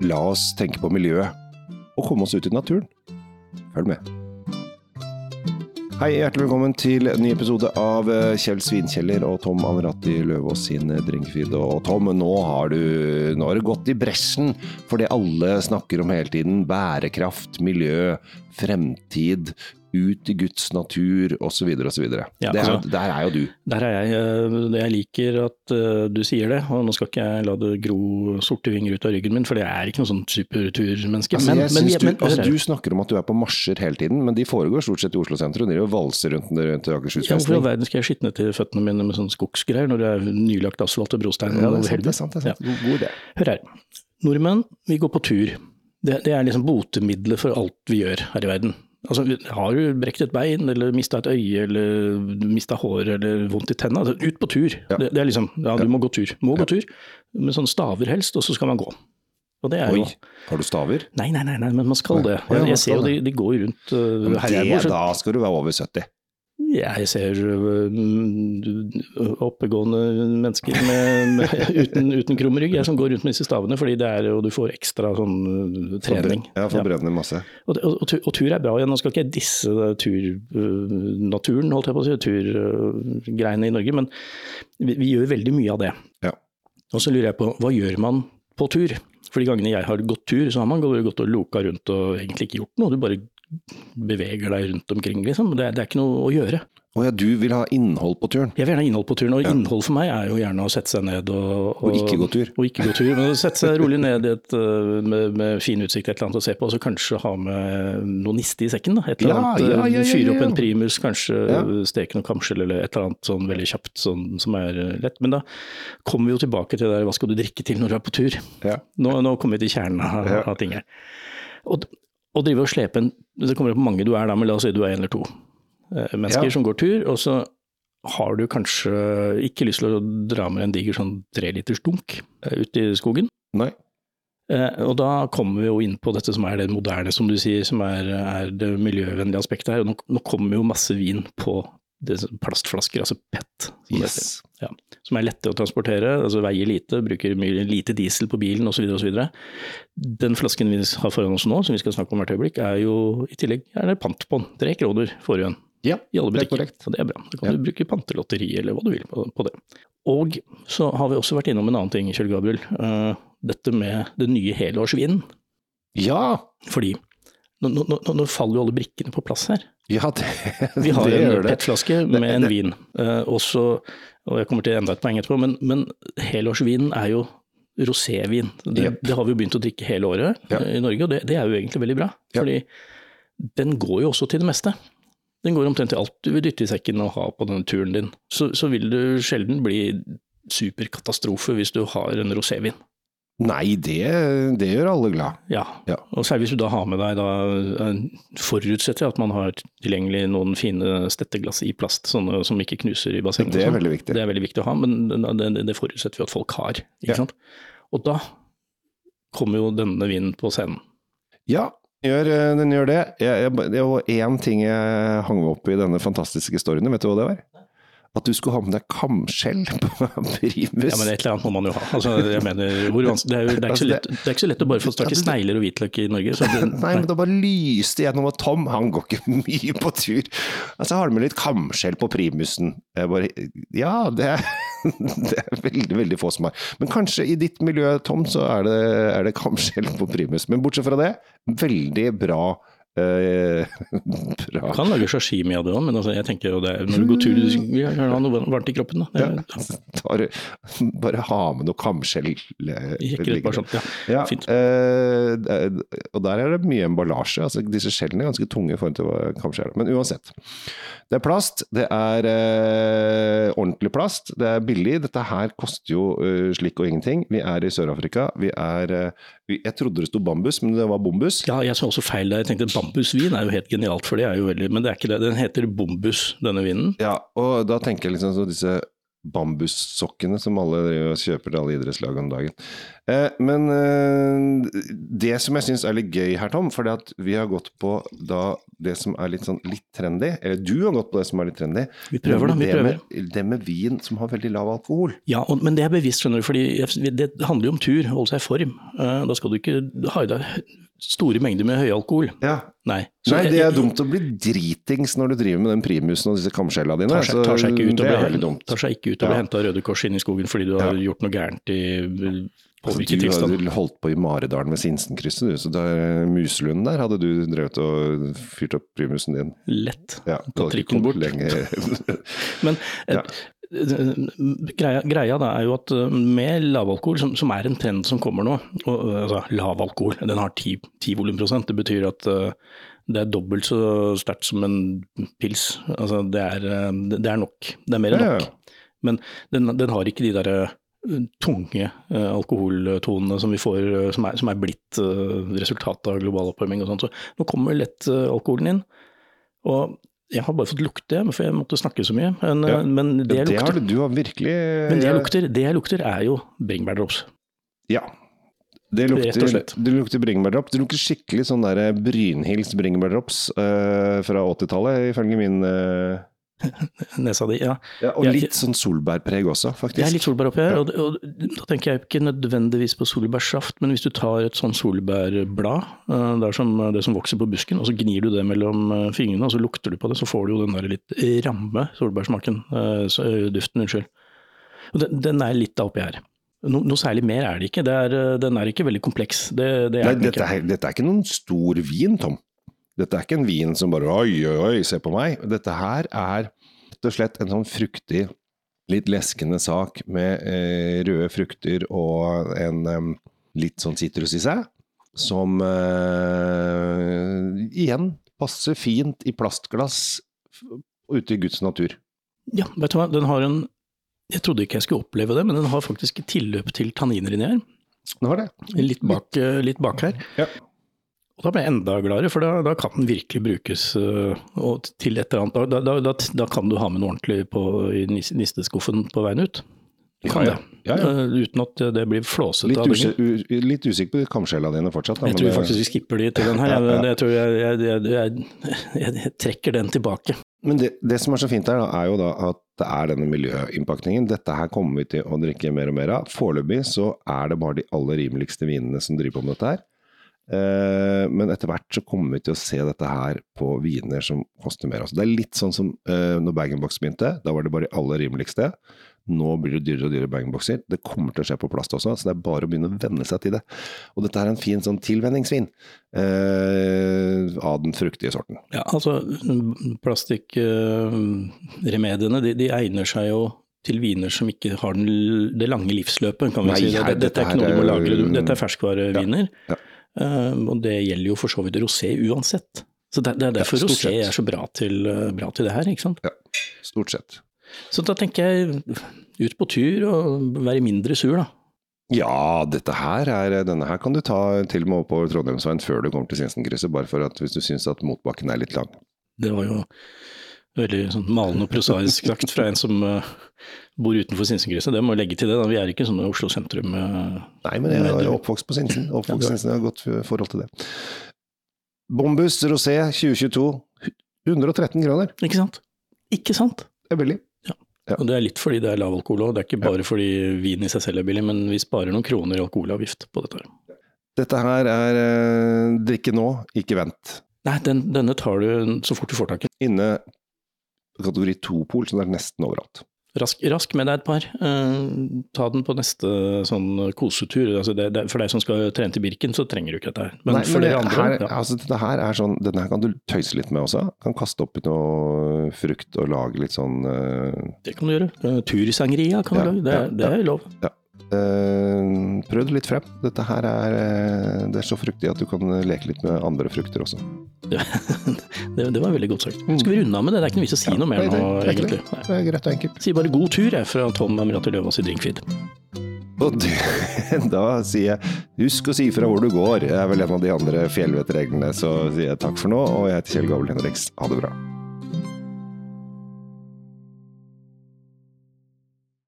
la oss tenke på miljøet og komme oss ut i naturen. Følg med. Hei, hjertelig velkommen til en ny episode av eh, Kjell Svinkjeller og Tom Amerati Løvaas sin eh, Drinkfeed. Og Tom, nå har, du, nå har du gått i bresjen for det alle snakker om hele tiden. Bærekraft, miljø, fremtid, ut i Guds natur osv. osv. Ja, Der, altså- der er jo du. Der er jeg. eh, Jeg liker at eh, du sier det, og nå skal ikke jeg la det gro sorte vinger ut av ryggen min, for det er ikke noe sånn superturmenneske. Altså, men, men, du, men, altså, du snakker om at du er på marsjer hele tiden, men de foregår stort sett i Oslo sentrum. De valser rundt, rundt Akershus ja, Hvorfor i all verden skal jeg skitne til føttene mine med sånne skogsgreier når det er nylagt asfalt og brostein Ja, det er sant, det er sant. Det er sant. Ja. god idé. Hør her. Nordmenn, vi går på tur. Det, det er liksom botemiddelet for alt vi gjør her i verden. Altså, har du brekt et bein, eller mista et øye, eller mista hår, eller vondt i tenna, altså, ut på tur. Ja. Det, det er liksom, ja, du må gå tur. Må gå tur, med sånne staver helst, og så skal man gå. Og det er Oi, jo har du staver? Nei, nei, nei, nei, men man skal det. Jeg, jeg ser jo de, de går rundt uh, Men her jeg det, da skal du være over 70. jeg ser uh, oppegående mennesker med, med, uten, uten krum rygg som går rundt med disse stavene, fordi det er jo, du får ekstra sånn uh, trening. Ja, forbrenner masse. Og, og, og, tur- og tur er bra. Nå skal ikke jeg disse turnaturen, holdt jeg på å si, turgreiene i Norge, men vi, vi gjør veldig mye av det. Ja. Og så lurer jeg på, hva gjør man på tur? For de gangene jeg har gått tur, så har man gått og loka rundt og egentlig ikke gjort noe. Du bare beveger deg rundt omkring, liksom. Det, det er ikke noe å gjøre. Å ja, du vil ha innhold på turen? Jeg vil gjerne ha innhold på turen, og innhold for meg er jo gjerne å sette seg ned og, Og ikke gå tur. Og ikke gå tur, men å sette seg rolig ned et, øh, med, med fin utsikt et eller annet å se på, og så kanskje ha med noe niste i sekken. Da. Et eller Ja, annet, ja, ja, ja, Fyre opp en primus, kanskje Ja. steke noe kamskjell eller et eller annet sånn veldig kjapt sånn, som er øh, lett. Men da kommer vi jo tilbake til det der hva skal du drikke til når du er på tur. Ja. Nå, nå kommer vi til kjernen av, Ja. av ting her. Og, og drive og slepe en Det kommer an på hvor mange du er da, men la oss si du er en eller to eh, mennesker Ja. som går tur, og så har du kanskje ikke lyst til å dra med en diger sånn treliters dunk eh, ut i skogen. Nei? Eh, og da kommer vi jo inn på dette som er det moderne, som du sier, som er, er det miljøvennlige aspektet her. Og nå, nå kommer jo masse vin på det, plastflasker, altså PET. Yes. Ja, som er lette å transportere, altså veier lite, bruker mye, lite diesel på bilen osv. Den flasken vi har foran oss nå, som vi skal snakke om hvert øyeblikk, er jo i tillegg er det pant på den. Tre kroner får du igjen Ja, i alle det er korrekt. Så det er bra. Da kan Ja. du bruke pantelotteri eller hva du vil på, på det. Og så har vi også vært innom en annen ting, Kjell Gabriel. Uh, dette med den nye helårsvinen. Ja! Fordi nå, nå, nå faller jo alle brikkene på plass her. Ja, det, Vi har det en det. PET-flaske med en vin. eh, også, og jeg kommer til enda et poeng etterpå, men, men helårsvinen er jo rosévin. Det, yep. det har vi jo begynt å drikke hele året Ja. eh, i Norge, og det, det er jo egentlig veldig bra. Ja. Fordi den går jo også til det meste. Den går omtrent til alt du vil dytte i sekken og ha på denne turen din. Så, så vil du sjelden bli superkatastrofe hvis du har en rosévin. Nei, det, det gjør alle glad. Ja. Ja. og særlig hvis du da har med deg da eh, Forutsetter jeg at man har tilgjengelig noen fine stetteglass i plast, sånne som ikke knuser i bassenget. Det er sånn. veldig viktig. Det er veldig viktig å ha, men det, det, forutsetter vi at folk har. Ikke Ja. sant? Og da kommer jo denne vinden på scenen. Ja, gjør, eh, den gjør det. Jeg, jeg, det var én ting jeg hang opp i denne fantastiske storyen. Vet du hva det var? At du skulle ha med deg kamskjell på primus. Ja, men et eller annet må man jo ha. Altså, jeg mener, det, er jo, det, er ikke så lett, det er ikke så lett å bare få tak i snegler og hvitløk i Norge. Så det, Nei, men det bare lyste gjennom at Tom, han går ikke mye på tur. Altså, har du med litt kamskjell på primusen? Jeg bare, ja, det er, det er veldig, veldig få som har. Men kanskje i ditt miljø, Tom, så er det, er det kamskjell på primus. Men bortsett fra det, veldig bra. Eh, bra. Kan lage sashimi av det òg, men altså, jeg tenker jo det, når du går tur, du ha noe varmt i kroppen. Da. Ja. Tar, bare ha med noe kamskjell. eh, sånn. Ja, Ja, fint. eh, og der er det mye emballasje. Altså, disse skjellene er ganske tunge i form til kamskjell. Men uansett. Det er plast. Det er eh, ordentlig plast. Det er billig. Dette her koster jo eh, slikk og ingenting. Vi er i Sør-Afrika. Vi er eh, Jeg trodde det sto bambus, men det var bombus. Ja, jeg så også feil der. Jeg tenkte bambusvin er jo helt genialt, for det er jo veldig Men det er ikke det. Den heter bombus, denne vinen. Ja, og da tenker jeg liksom så disse bambussokkene som alle kjøper til alle idrettslag om dagen. Eh, men eh, det som jeg syns er litt gøy her, Tom, fordi at vi har gått på da det som er litt sånn litt trendy, eller du har gått på det som er litt trendy. Vi prøver da, vi det prøver. Med, det med vin som har veldig lav alkohol. Ja, og, men det er bevisst, skjønner du, fordi det handler jo om tur, holde seg i form. Eh, Da skal du ikke ha i deg store mengder med høyalkohol. Ja. Nei. Så Nei, det er dumt å bli dritings når du driver med den primusen og disse kamskjella dine. Tar seg, tar seg ikke ut og det blir, Ja. hentet av Røde Kors inn i skogen fordi du har gjort noe gærent i Altså, du hadde holdt på i Maridalen med Sinsenkrysset, du. Så der Muselunden der hadde du drevet og fyrt opp primusen din. Lett. Ja, på trikken bort. Men Ja. eh, greia, greia er jo at eh, med lavalkohol, som, som er en trend som kommer nå, og, eh, altså lavalkohol, den har 10, 10 volumprosent, det betyr at uh, det er dobbelt så sterkt som en pils. Altså det er, eh, det er nok. Det er mer enn Ja, ja. nok. Men den, den har ikke de derre eh, tunge eh, alkoholtonene som vi får, eh, som er, som er blitt eh, resultatet av global oppvarming og sånn. Så nå kommer lett alkoholen inn. Og jeg har bare fått lukte, for jeg måtte snakke så mye. Men, Ja. men det, jeg Det har lukter, du, du har virkelig men det jeg lukter, det jeg lukter er jo bringebærdrops. Ja. Det lukter, det lukter bringebærdrops. Det lukter skikkelig sånn der Brynhilds bringebærdrops uh, fra 80-tallet, ifølge min eh, Nesa di, ja. ja, Og litt sånn solbærpreg også, faktisk. Det er litt solbær oppi her, og, og da tenker jeg ikke nødvendigvis på solbærsaft, men hvis du tar et sånn solbærblad, eh, det som det som vokser på busken, og så gnir du det mellom eh, fingrene, og så lukter du på det, så får du jo den der litt ramme solbærsmaken, eh, så- duften, unnskyld. Og den, den er litt oppi her. No, noe særlig mer er det ikke, det er, den er ikke veldig kompleks. Det, det er Nei, dette, er, dette er ikke noen stor vin, Tom. Dette er ikke en vin som bare oi, oi, oi, se på meg. Dette her er rett og slett en sånn fruktig, litt leskende sak med eh, røde frukter og en eh, litt sånn sitrus i seg, som eh, igjen passer fint i plastglass ute i Guds natur. Ja, vet du hva, den har en Jeg trodde ikke jeg skulle oppleve det, men den har faktisk tilløp til tanniner inni her. Den har det. Litt bak, eh, litt bak her. Ja. Og da ble jeg enda gladere, for da, da kan den virkelig brukes øh, til et eller annet. Da, da, da, kan du ha med noe ordentlig på, i nisteskuffen på veien ut. Du kan Ja, ja. det. Ja. Øh, uten at det blir flåsete. Litt, usik u- litt usikker på kamskjella dine fortsatt. da, Jeg tror det- faktisk vi skipper de til den her. Jeg, jeg, tror jeg, jeg, jeg, trekker den tilbake. Men det, det som er så fint her, er jo da at det er denne miljøinnpakningen. Dette her kommer vi til å drikke mer og mer av. Foreløpig så er det bare de aller rimeligste vinene som driver på med dette her. Eh, men etter hvert så kommer vi til å se dette her på viner som koster mer. Altså, det er litt sånn som eh, når bag-in-box begynte. Da var det bare de aller rimeligste. Nå blir det dyrere og dyrere bag-in-boxer. Det kommer til å skje på plast også, så det er bare å begynne å venne seg til det. Og dette er en fin sånn tilvenningsvin eh, av den fruktige sorten. Ja, altså plastikkremediene de, de egner seg jo til viner som ikke har den, det lange livsløpet, kan vi Nei, si. Dette, dette er ikke noe du må lagre, dette er ferskvareviner. Ja, Eh, og det gjelder jo for så vidt rosé uansett. Så det, er derfor Ja, rosé er så bra til, eh, bra til det her, ikke sant. Ja, stort sett. Så da tenker jeg ut på tur og være mindre sur, da. Ja, dette her er, denne her kan du ta til og med oppover Trondheimsveien før du kommer til Sinsenkrysset, bare for at hvis du syns at motbakken er litt lang. Det var jo veldig sånn malende og prosaisk sagt fra en som uh, bor utenfor Sinsenkrysset. Det må legge til det, da. Vi er ikke sånn Oslo sentrum. Uh, Nei, men jeg er oppvokst på Sinsen. Oppvokst Ja, på. Sinsen, jeg har godt forhold til det. Bombus rosé 2022, 113 kroner. Ikke sant? Ikke sant? Det er billig. Ja. Og det er litt fordi det er lav alkohol òg, det er ikke bare fordi vin i seg selv er billig, men vi sparer noen kroner i alkoholavgift på dette. her. Dette her er eh, drikke nå, ikke vent. Nei, den, denne tar du så fort du får tak i. Inne kategori 2-pol, så det er nesten overalt. Rask, rask med deg et par. Uh, ta den på neste sånn kosetur. Altså det, det, for deg som skal trene til Birken, så trenger du ikke dette. Men Nei, for men dere andre her, ja. altså, dette her er sånn, denne her kan du tøyse litt med også. Kan kaste oppi noe frukt og lage litt sånn uh... Det kan du gjøre. Tursangeria Tursangria kan du Ja, lage, det, ja, det er lov. Eh, prøv det litt frem. Dette her er, eh, det er så fruktig at du kan leke litt med andre frukter også. Det, det var veldig godt sagt. Skal vi runde av med det? Det er ikke noe vits å si noe mer Nei, det- nå, det egentlig. det. Nei. Det er greit og enkelt. Si bare god tur, jeg, fra Tom Amirati Løvaas i Drinkfeed. Og du, da sier jeg husk å si fra hvor du går. Det er vel en av de andre fjellvettreglene. Så sier jeg takk for nå, og jeg heter Kjell Gabel Henriks. Ha det bra.